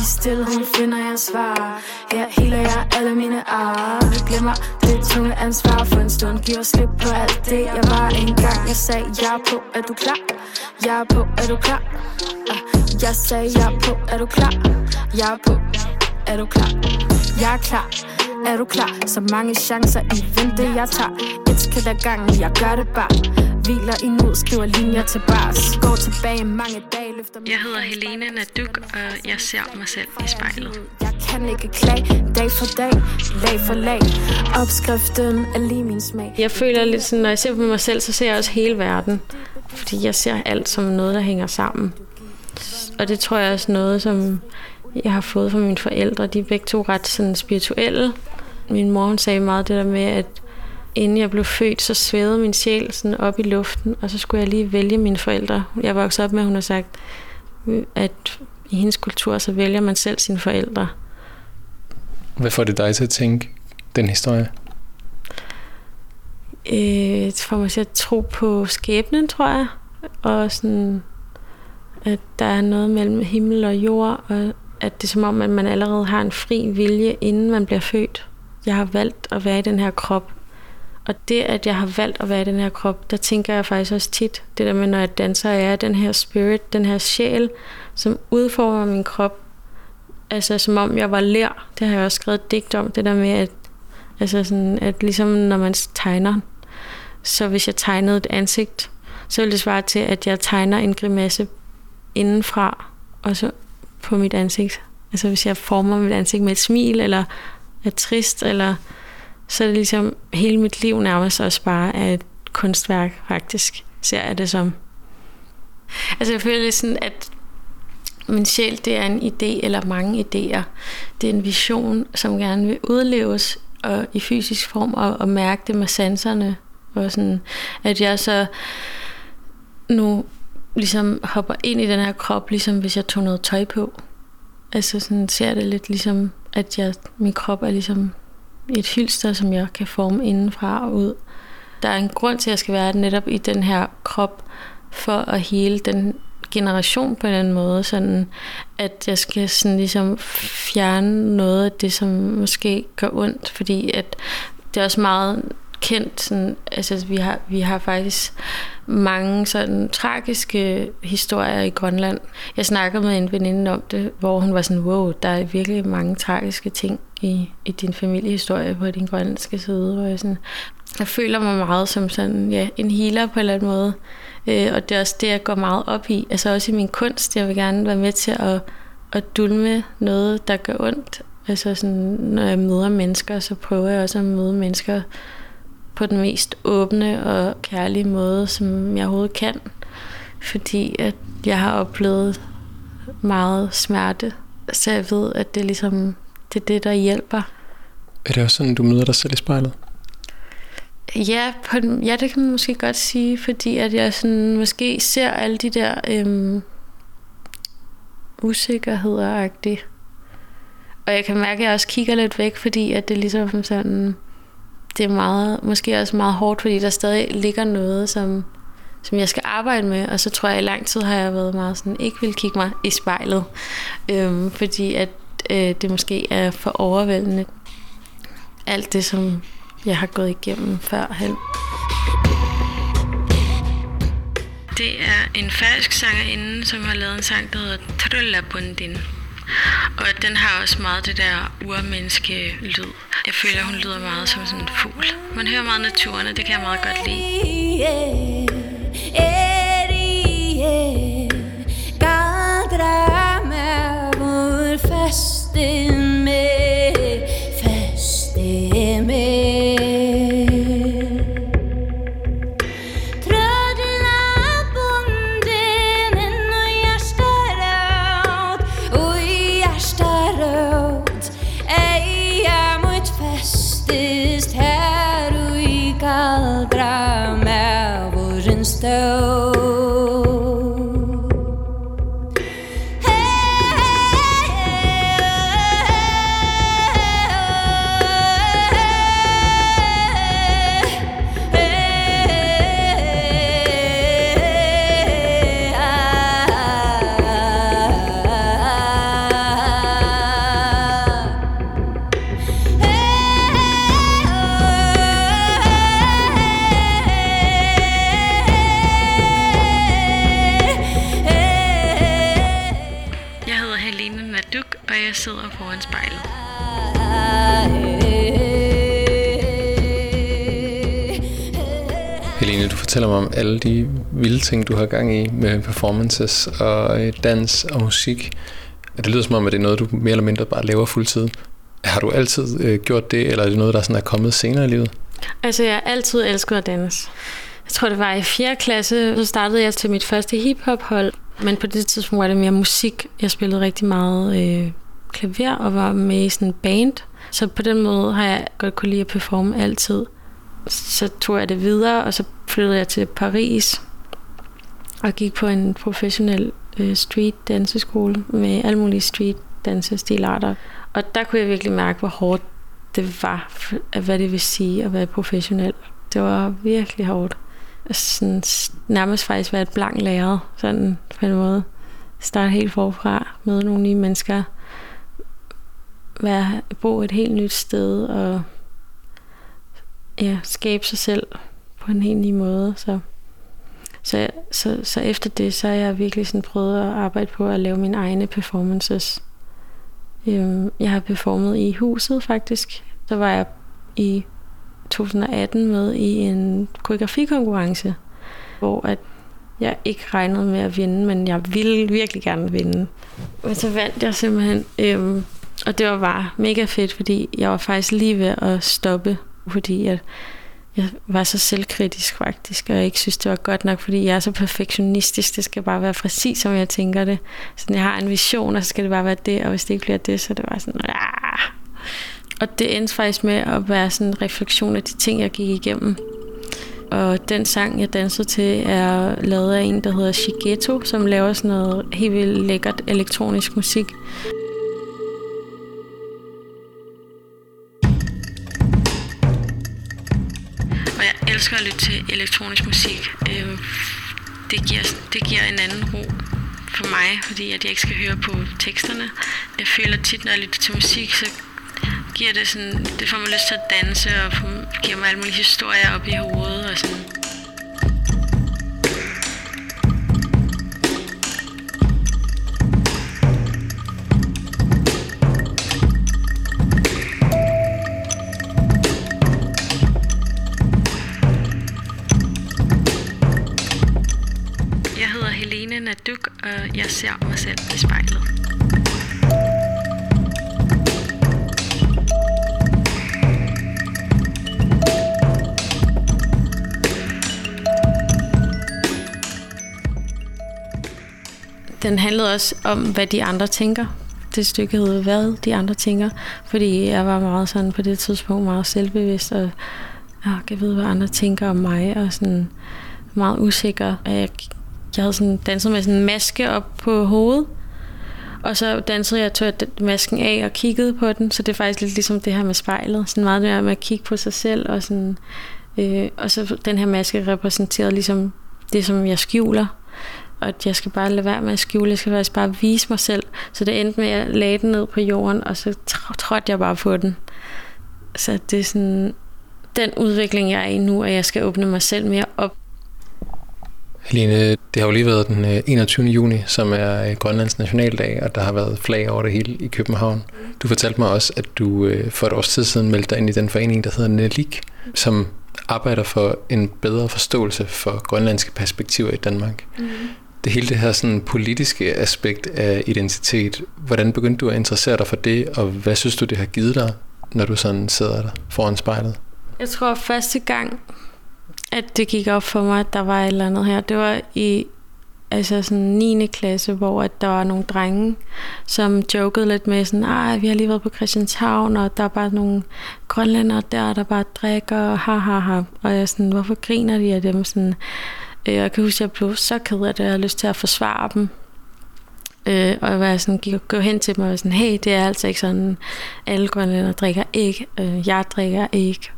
I stillheden finder jeg svar. Her heler jeg alle mine ar. Glemmer det tunge ansvar. For en stund giver slip på alt det Jeg var engang, jeg sagde jeg er på, er du klar? Jeg er på, er du klar? Uh. Jeg sagde jeg er på, er du klar? Jeg er på, er du klar? Jeg er klar er du klar? Så mange chancer i vente, jeg tager Et skridt ad gangen, jeg gør det bare Hviler i nu, skriver linjer til bars Går tilbage mange dage, løfter Jeg hedder Helene Naduk, og jeg ser mig selv i spejlet. Jeg kan ikke klage, dag for dag, lag for lag Opskriften er lige min smag Jeg føler lidt sådan, når jeg ser på mig selv, så ser jeg også hele verden. Fordi jeg ser alt som noget, der hænger sammen. Og det tror jeg også er noget, som jeg har fået fra mine forældre. De er begge to ret sådan spirituelle. min mor hun sagde meget det der med, at inden jeg blev født, så svævede min sjæl sådan op i luften, og så skulle jeg lige vælge mine forældre. Jeg voksede op med, at hun har sagt, at i hendes kultur, så vælger man selv sine forældre. Hvad får det dig til at tænke den historie? Øh, det får mig til at tro på skæbnen, tror jeg. Og sådan, at der er noget mellem himmel og jord, og at det er som om, at man allerede har en fri vilje, inden man bliver født. Jeg har valgt at være i den her krop. Og det, at jeg har valgt at være i den her krop, der tænker jeg faktisk også tit, det der med, når jeg danser, jeg er den her spirit, den her sjæl, som udformer min krop. Altså som om jeg var lær. Det har jeg også skrevet digt om, det der med, at, altså sådan, at ligesom når man tegner, så hvis jeg tegnede et ansigt, så ville det svare til, at jeg tegner en grimasse indenfra, og så på mit ansigt. Altså hvis jeg former mit ansigt med et smil, eller er trist, eller så er det ligesom hele mit liv nærmest også bare er et kunstværk, faktisk, ser jeg det som. Altså jeg føler lidt sådan, at min sjæl, det er en idé eller mange idéer. Det er en vision, som gerne vil udleves og i fysisk form og, og mærke det med sanserne. Og sådan, at jeg så nu ligesom hopper ind i den her krop, ligesom hvis jeg tog noget tøj på. Altså sådan ser det lidt ligesom, at jeg, min krop er ligesom et hylster, som jeg kan forme indenfra og ud. Der er en grund til, at jeg skal være netop i den her krop, for at hele den generation på en eller anden måde, sådan at jeg skal sådan ligesom fjerne noget af det, som måske gør ondt, fordi at det er også meget kendt, sådan, altså vi har, vi har faktisk mange sådan tragiske historier i Grønland. Jeg snakkede med en veninde om det, hvor hun var sådan, wow, der er virkelig mange tragiske ting i, i din familiehistorie på din grønlandske side, hvor jeg sådan, jeg føler mig meget som sådan, ja, en healer på en eller anden måde. Øh, og det er også det, jeg går meget op i. Altså også i min kunst. Jeg vil gerne være med til at, at dulme noget, der gør ondt. Altså sådan, når jeg møder mennesker, så prøver jeg også at møde mennesker på den mest åbne og kærlige måde, som jeg overhovedet kan. Fordi at jeg har oplevet meget smerte. Så jeg ved, at det ligesom det, er det der hjælper. Er det også sådan, du møder dig selv i spejlet? Ja, på, ja, det kan man måske godt sige, fordi at jeg sådan, måske ser alle de der øhm, usikkerheder -agtige. Og jeg kan mærke, at jeg også kigger lidt væk, fordi at det ligesom sådan, det er meget, måske også meget hårdt, fordi der stadig ligger noget, som, som jeg skal arbejde med. Og så tror jeg, at i lang tid har jeg været meget sådan, ikke vil kigge mig i spejlet. Øhm, fordi at øh, det måske er for overvældende. Alt det, som jeg har gået igennem førhen. Det er en falsk sangerinde, som har lavet en sang, der hedder Trullabundin. Og den har også meget det der urmenneske lyd. Jeg føler, hun lyder meget som sådan en fugl. Man hører meget naturen, og det kan jeg meget godt lide. Festen med, og jeg sidder foran spejlet. Helene, du fortæller mig om alle de vilde ting, du har gang i med performances og øh, dans og musik. Det lyder som om, at det er noget, du mere eller mindre bare laver fuldtid. Har du altid øh, gjort det, eller er det noget, der sådan er kommet senere i livet? Altså, jeg har altid elsket at danse. Jeg tror, det var i 4. klasse, så startede jeg til mit første hiphop-hold. Men på det tidspunkt var det mere musik. Jeg spillede rigtig meget øh, klaver og var med i sådan en band. Så på den måde har jeg godt kunne lide at performe altid. Så tog jeg det videre, og så flyttede jeg til Paris og gik på en professionel øh, street danseskole med alle mulige street dansestilarter. Og der kunne jeg virkelig mærke, hvor hårdt det var, hvad det vil sige at være professionel. Det var virkelig hårdt. Sådan, nærmest faktisk være et blank lærer, sådan på en måde. Starte helt forfra, møde nogle nye mennesker, være, bo et helt nyt sted og ja, skabe sig selv på en helt ny måde. Så, så, så, så efter det, så har jeg virkelig sådan prøvet at arbejde på at lave mine egne performances. Øhm, Jeg har performet i huset faktisk. Så var jeg i 2018 med i en koreografikonkurrence, hvor at jeg ikke regnede med at vinde, men jeg ville virkelig gerne vinde. Men så vandt jeg simpelthen, øhm, og det var bare mega fedt, fordi jeg var faktisk lige ved at stoppe, fordi jeg, jeg var så selvkritisk faktisk, og jeg ikke synes, det var godt nok, fordi jeg er så perfektionistisk. Det skal bare være præcis, som jeg tænker det. Så jeg har en vision, og så skal det bare være det, og hvis det ikke bliver det, så er det bare sådan, ah. Og det endte faktisk med at være sådan en refleksion af de ting, jeg gik igennem. Og den sang, jeg dansede til, er lavet af en, der hedder Shigeto, som laver sådan noget helt vildt lækkert elektronisk musik. Elsker at lytte til elektronisk musik. Øh, Det giver, det giver en anden ro for mig, fordi at jeg ikke skal høre på teksterne. Jeg føler tit, når jeg lytter til musik, så giver det sådan, det får mig lyst til at danse, og giver mig alle mulige historier op i hovedet, og sådan. Helene Naduk, og jeg ser mig selv i spejlet. Den handlede også om, hvad de andre tænker. Det stykke hed, hvad de andre tænker. Fordi jeg var meget sådan på det tidspunkt meget selvbevidst, og jeg kan vide, hvad andre tænker om mig, og sådan meget usikker. Og Jeg, jeg havde sådan danset med sådan en maske op på hovedet, og så dansede jeg, tog masken af og kiggede på den, så det er faktisk lidt ligesom det her med spejlet. Sådan meget mere med at kigge på sig selv, og, sådan, øh, og så den her maske repræsenterede ligesom det, som jeg skjuler. Og at jeg skal bare lade være med at skjule, jeg skal faktisk bare vise mig selv. Så det endte med, at jeg lagde den ned på jorden, og så trådte jeg bare på den. Så det er sådan den udvikling, jeg er i nu, at jeg skal åbne mig selv mere op. Helene, det har jo lige været den øh, 21. juni, som er øh, Grønlands nationaldag, og der har været flag over det hele i København. Du fortalte mig også, at du øh, for et års tid siden meldte dig ind i den forening, der hedder Nelik, som arbejder for en bedre forståelse for grønlandske perspektiver i Danmark. Mm. Det hele det her sådan politiske aspekt af identitet, hvordan begyndte du at interessere dig for det, og hvad synes du, det har givet dig, når du sådan sidder der foran spejlet? Jeg tror første gang, at det gik op for mig, at der var et eller andet her, det var i altså sådan 9. klasse, hvor at der var nogle drenge, som jokede lidt med sådan, ej, vi har lige været på Christianshavn, og der er bare nogle grønlændere der, der bare drikker, og ha, ha, ha. Og jeg sådan, hvorfor griner de af dem? Sådan, øh, jeg kan huske, at jeg blev så ked af det, jeg havde lyst til at forsvare dem. Øh, og jeg var sådan, gik gå hen til dem og var sådan, hey, det er altså ikke sådan, alle grønlændere drikker ikke, øh, jeg drikker ikke.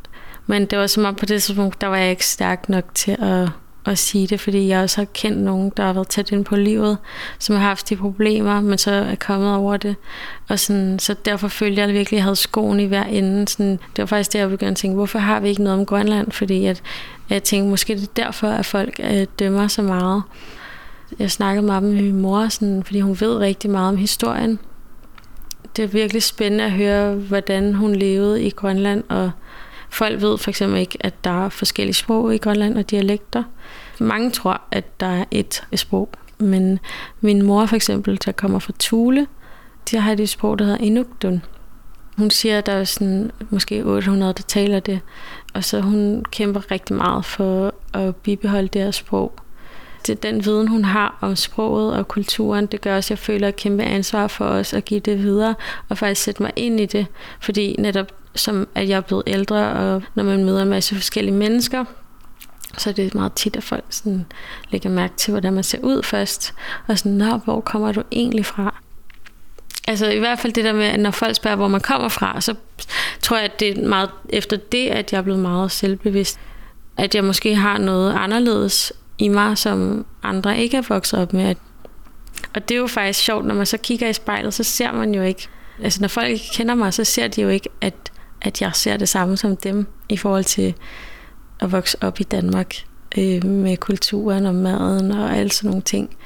Men det var som om på det tidspunkt, der var jeg ikke stærk nok til at, at sige det, fordi jeg også har kendt nogen, der har været tæt ind på livet, som har haft de problemer, men så er kommet over det. Og sådan, så derfor følte jeg virkelig, at jeg havde skoen i hver ende. Sådan, det var faktisk der, jeg begyndte at tænke, hvorfor har vi ikke noget om Grønland? Fordi at, jeg tænkte, måske det er derfor, at folk øh, dømmer så meget. Jeg snakkede meget med min mor, sådan, fordi hun ved rigtig meget om historien. Det er virkelig spændende at høre, hvordan hun levede i Grønland, og folk ved for eksempel ikke, at der er forskellige sprog i Grønland og dialekter. Mange tror, at der er et sprog, men min mor for eksempel, der kommer fra Thule, de har et sprog, der hedder Inuktun. Hun siger, at der er sådan, måske 800, der taler det, og så hun kæmper rigtig meget for at bibeholde deres sprog. det, den viden, hun har om sproget og kulturen, det gør også, at jeg føler et kæmpe ansvar for os at give det videre, og faktisk sætte mig ind i det. Fordi netop som at jeg er blevet ældre, og når man møder en masse forskellige mennesker, så er det meget tit, at folk sådan lægger mærke til, hvordan man ser ud først. Og sådan, Nå, hvor kommer du egentlig fra? Altså i hvert fald det der med, at når folk spørger, hvor man kommer fra, så tror jeg, at det er meget efter det, at jeg er blevet meget selvbevidst. At jeg måske har noget anderledes i mig, som andre ikke er vokset op med. Og det er jo faktisk sjovt, når man så kigger i spejlet, så ser man jo ikke, altså når folk ikke kender mig, så ser de jo ikke, at, at jeg ser det samme som dem i forhold til at vokse op i Danmark øh, med kulturen og maden og alle sådan nogle ting.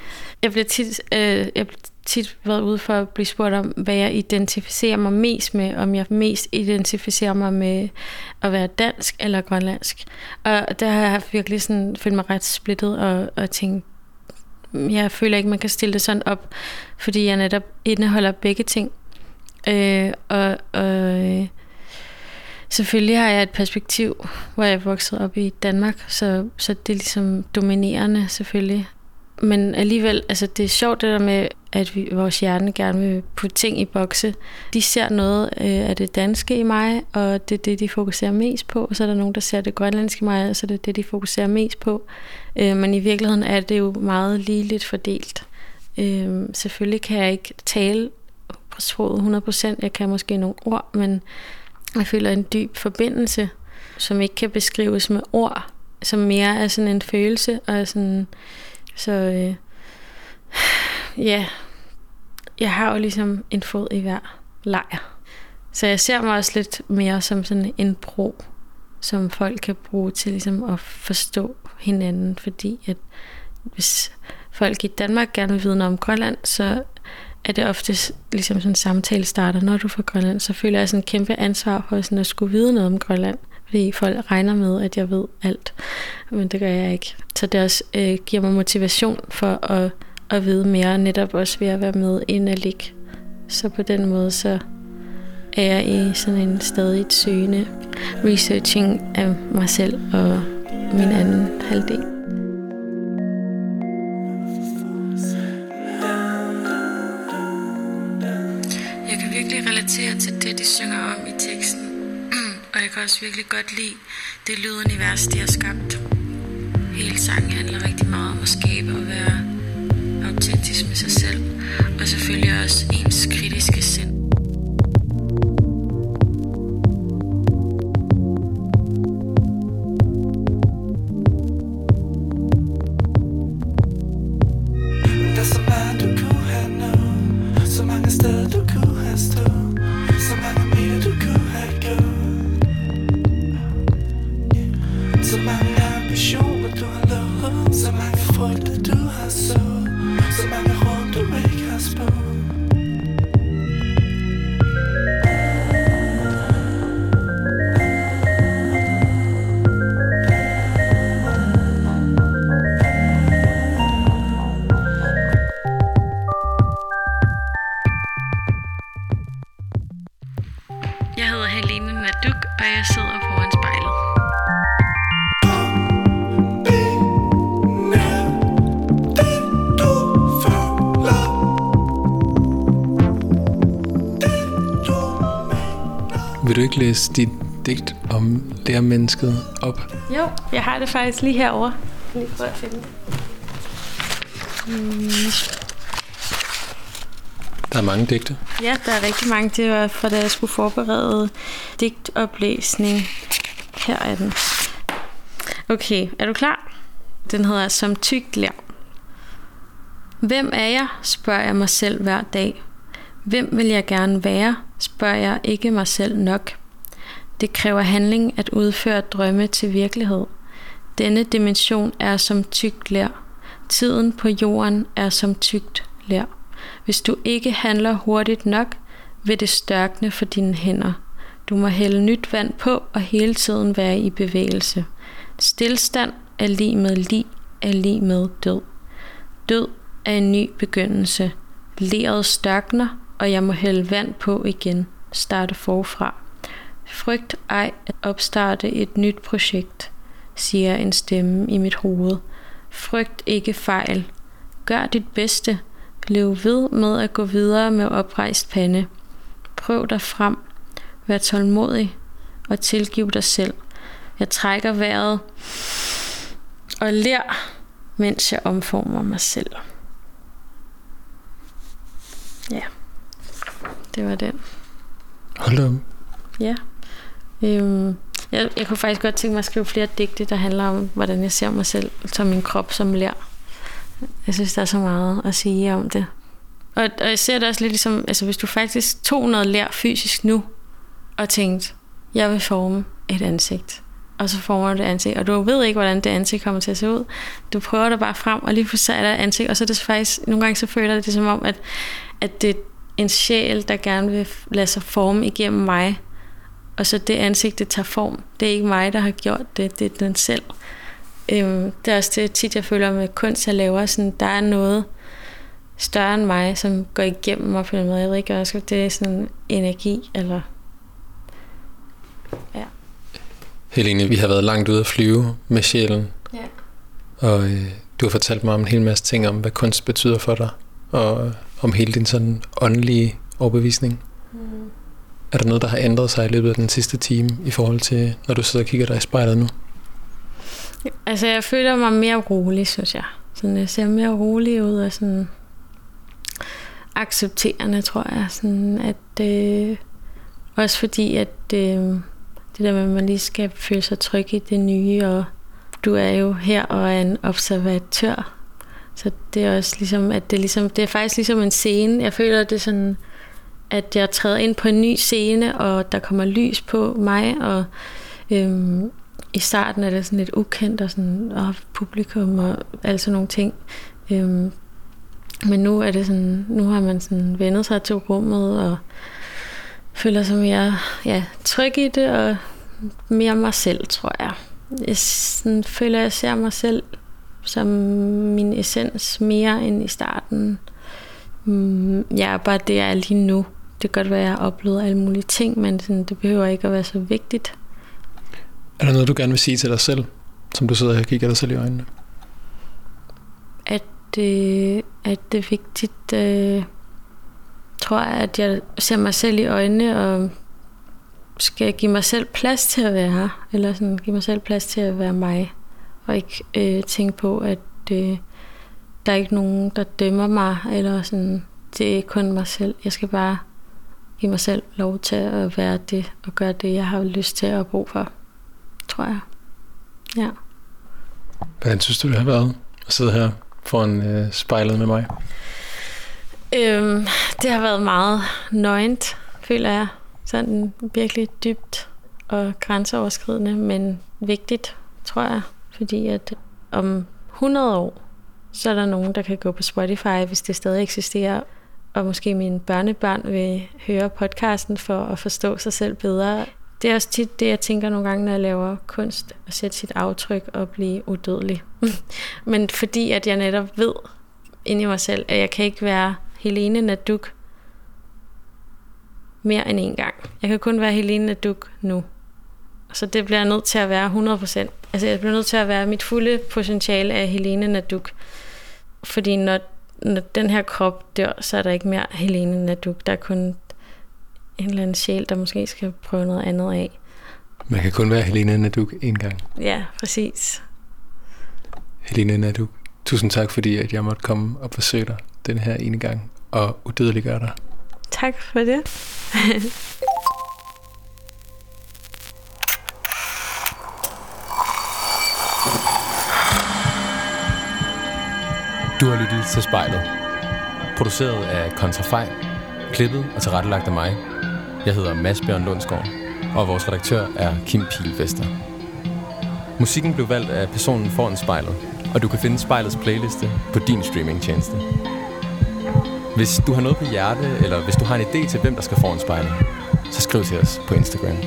Jeg bliver tit, øh, jeg bliver tit været ude for at blive spurgt om, hvad jeg identificerer mig mest med, om jeg mest identificerer mig med at være dansk eller grønlandsk. Og der har jeg virkelig sådan, følt mig ret splittet og, og tænkt, jeg føler ikke, man kan stille det sådan op, fordi jeg netop indeholder begge ting. Øh, og, og øh, selvfølgelig har jeg et perspektiv, hvor jeg er vokset op i Danmark, så, så det er ligesom dominerende selvfølgelig. Men alligevel, altså det er sjovt det der med, at vi, vores hjerne gerne vil putte ting i bokse. De ser noget øh, af det danske i mig, og det er det, de fokuserer mest på. Og så er der nogen, der ser det grønlandske i mig, og så er det det, de fokuserer mest på. Øh, men i virkeligheden er det jo meget ligeligt fordelt. Øh, selvfølgelig kan jeg ikke tale på sproget 100%. Jeg kan måske nogle ord, men jeg føler en dyb forbindelse, som ikke kan beskrives med ord, som mere er sådan en følelse, og sådan, så øh, ja, jeg har jo ligesom en fod i hver lejr. Så jeg ser mig også lidt mere som sådan en bro, som folk kan bruge til ligesom at forstå hinanden, fordi at hvis folk i Danmark gerne vil vide noget om Grønland, så er det ofte ligesom sådan en samtale starter, når du er fra Grønland, så føler jeg sådan en kæmpe ansvar for sådan at skulle vide noget om Grønland. Fordi folk regner med, at jeg ved alt, men det gør jeg ikke. Så det også øh, giver mig motivation for at, at vide mere, netop også ved at være med ind og ligge. Så på den måde, så er jeg i sådan en stadig søgende researching af mig selv og min anden halvdel. Det, de synger om i teksten. Og jeg kan også virkelig godt lide det lydunivers, de har skabt. Hele sangen handler rigtig meget om at skabe og være autentisk med sig selv. Og selvfølgelig også ens kritiske sind. Der er læse dit digt om lærermennesket op? Jo, jeg har det faktisk lige herovre. Lige prøve at finde det. Mm. Der er mange digte. Ja, der er rigtig mange. Det var fra da jeg skulle forberede digtoplæsning. Her er den. Okay, er du klar? Den hedder Som tykt lær. Hvem er jeg, spørger jeg mig selv hver dag. Hvem vil jeg gerne være, spørger jeg ikke mig selv nok. Det kræver handling at udføre drømme til virkelighed. Denne dimension er som tykt lær. Tiden på jorden er som tykt lær. Hvis du ikke handler hurtigt nok, vil det størkne for dine hænder. Du må hælde nyt vand på og hele tiden være i bevægelse. Stilstand er lige med lig, er lige med død. Død er en ny begyndelse. Leret størkner, og jeg må hælde vand på igen. Starte forfra. Frygt ej at opstarte et nyt projekt, siger en stemme i mit hoved. Frygt ikke fejl. Gør dit bedste. Lev ved med at gå videre med oprejst pande. Prøv dig frem. Vær tålmodig og tilgiv dig selv. Jeg trækker vejret og lær, mens jeg omformer mig selv. Ja, det var den. Hold da. Ja. Øhm, jeg, jeg kunne faktisk godt tænke mig at skrive flere digte, der handler om, hvordan jeg ser mig selv som min krop som lær. Jeg synes, der er så meget at sige om det. Og, og jeg ser det også lidt ligesom, altså hvis du faktisk tog noget lær fysisk nu, og tænkte, jeg vil forme et ansigt. Og så former du det ansigt, og du ved ikke, hvordan det ansigt kommer til at se ud. Du prøver det bare frem, og lige pludselig er der et ansigt, og så er det faktisk, nogle gange så føler det, det som om, at, at det er en sjæl, der gerne vil lade sig forme igennem mig. Og så det ansigt, det tager form. Det er ikke mig, der har gjort det, det er den selv. Øhm, det er også det tit, jeg føler med kunst, jeg laver. Sådan, der er noget større end mig, som går igennem mig på den måde. Jeg ved ikke, også, det er sådan energi, eller... Ja. Helene, vi har været langt ude at flyve med sjælen. Ja. Og øh, du har fortalt mig om en hel masse ting om, hvad kunst betyder for dig. Og øh, om hele din sådan åndelige overbevisning. Mm. Er der noget, der har ændret sig i løbet af den sidste time, i forhold til, når du sidder og kigger dig i spejlet nu? Altså, jeg føler mig mere rolig, synes jeg. Sådan, jeg ser mere rolig ud og sådan accepterende, tror jeg. Sådan, at, øh, også fordi, at øh, det der med, at man lige skal føle sig tryg i det nye, og du er jo her og er en observatør. Så det er også ligesom, at det, er ligesom, det er faktisk ligesom en scene. Jeg føler, det er sådan, at jeg træder ind på en ny scene, og der kommer lys på mig, og øhm, i starten er det sådan lidt ukendt, og sådan, og publikum og alle sådan nogle ting. Øhm, men nu er det sådan, nu har man sådan vendet sig til rummet, og føler sig mere ja, tryg i det, og mere mig selv, tror jeg. Jeg sådan, føler, at jeg ser mig selv som min essens mere end i starten. Mm, jeg er bare det, jeg er lige nu. Det kan godt være, at jeg har oplevet alle mulige ting, men sådan, det behøver ikke at være så vigtigt. Er der noget, du gerne vil sige til dig selv, som du sidder her og kigger dig selv i øjnene? At, øh, at det er vigtigt, øh, tror jeg, at jeg ser mig selv i øjnene og skal give mig selv plads til at være her, eller sådan, give mig selv plads til at være mig, og ikke øh, tænke på, at øh, der er ikke nogen, der dømmer mig, eller sådan, det er kun mig selv. Jeg skal bare give mig selv lov til at være det, og gøre det, jeg har lyst til at bruge for, tror jeg. Ja. Hvordan synes du, det har været at sidde her foran øh, spejlet med mig? Øhm, det har været meget nøgent, føler jeg. Sådan virkelig dybt og grænseoverskridende, men vigtigt, tror jeg. Fordi at om 100 år, så er der nogen, der kan gå på Spotify, hvis det stadig eksisterer. Og måske mine børnebørn vil høre podcasten for at forstå sig selv bedre. Det er også tit det, jeg tænker nogle gange, når jeg laver kunst, at sætte sit aftryk og blive udødelig. Men fordi at jeg netop ved inde i mig selv, at jeg kan ikke være Helene Naduk mere end en gang. Jeg kan kun være Helene Naduk nu. Så det bliver jeg nødt til at være 100%. Altså jeg bliver nødt til at være mit fulde potentiale af Helene Naduk. Fordi når, når den her krop dør, så er der ikke mere Helene Naduk. Der er kun en eller anden sjæl, der måske skal prøve noget andet af. Man kan kun være Helene Naduk en gang. Ja, præcis. Helene Naduk, tusind tak, fordi at jeg måtte komme og besøge dig den her ene gang og udødeliggøre dig. Tak for det. Du har lyttet til Spejlet. Produceret af Kontrafej, klippet og tilrettelagt af mig. Jeg hedder Mads Bjørn Lundsgaard, og vores redaktør er Kim Pilfester. Musikken blev valgt af personen foran spejlet, og du kan finde spejlets playliste på din streamingtjeneste. Hvis du har noget på hjerte, eller hvis du har en idé til, hvem der skal foran spejlet, så skriv til os på Instagram.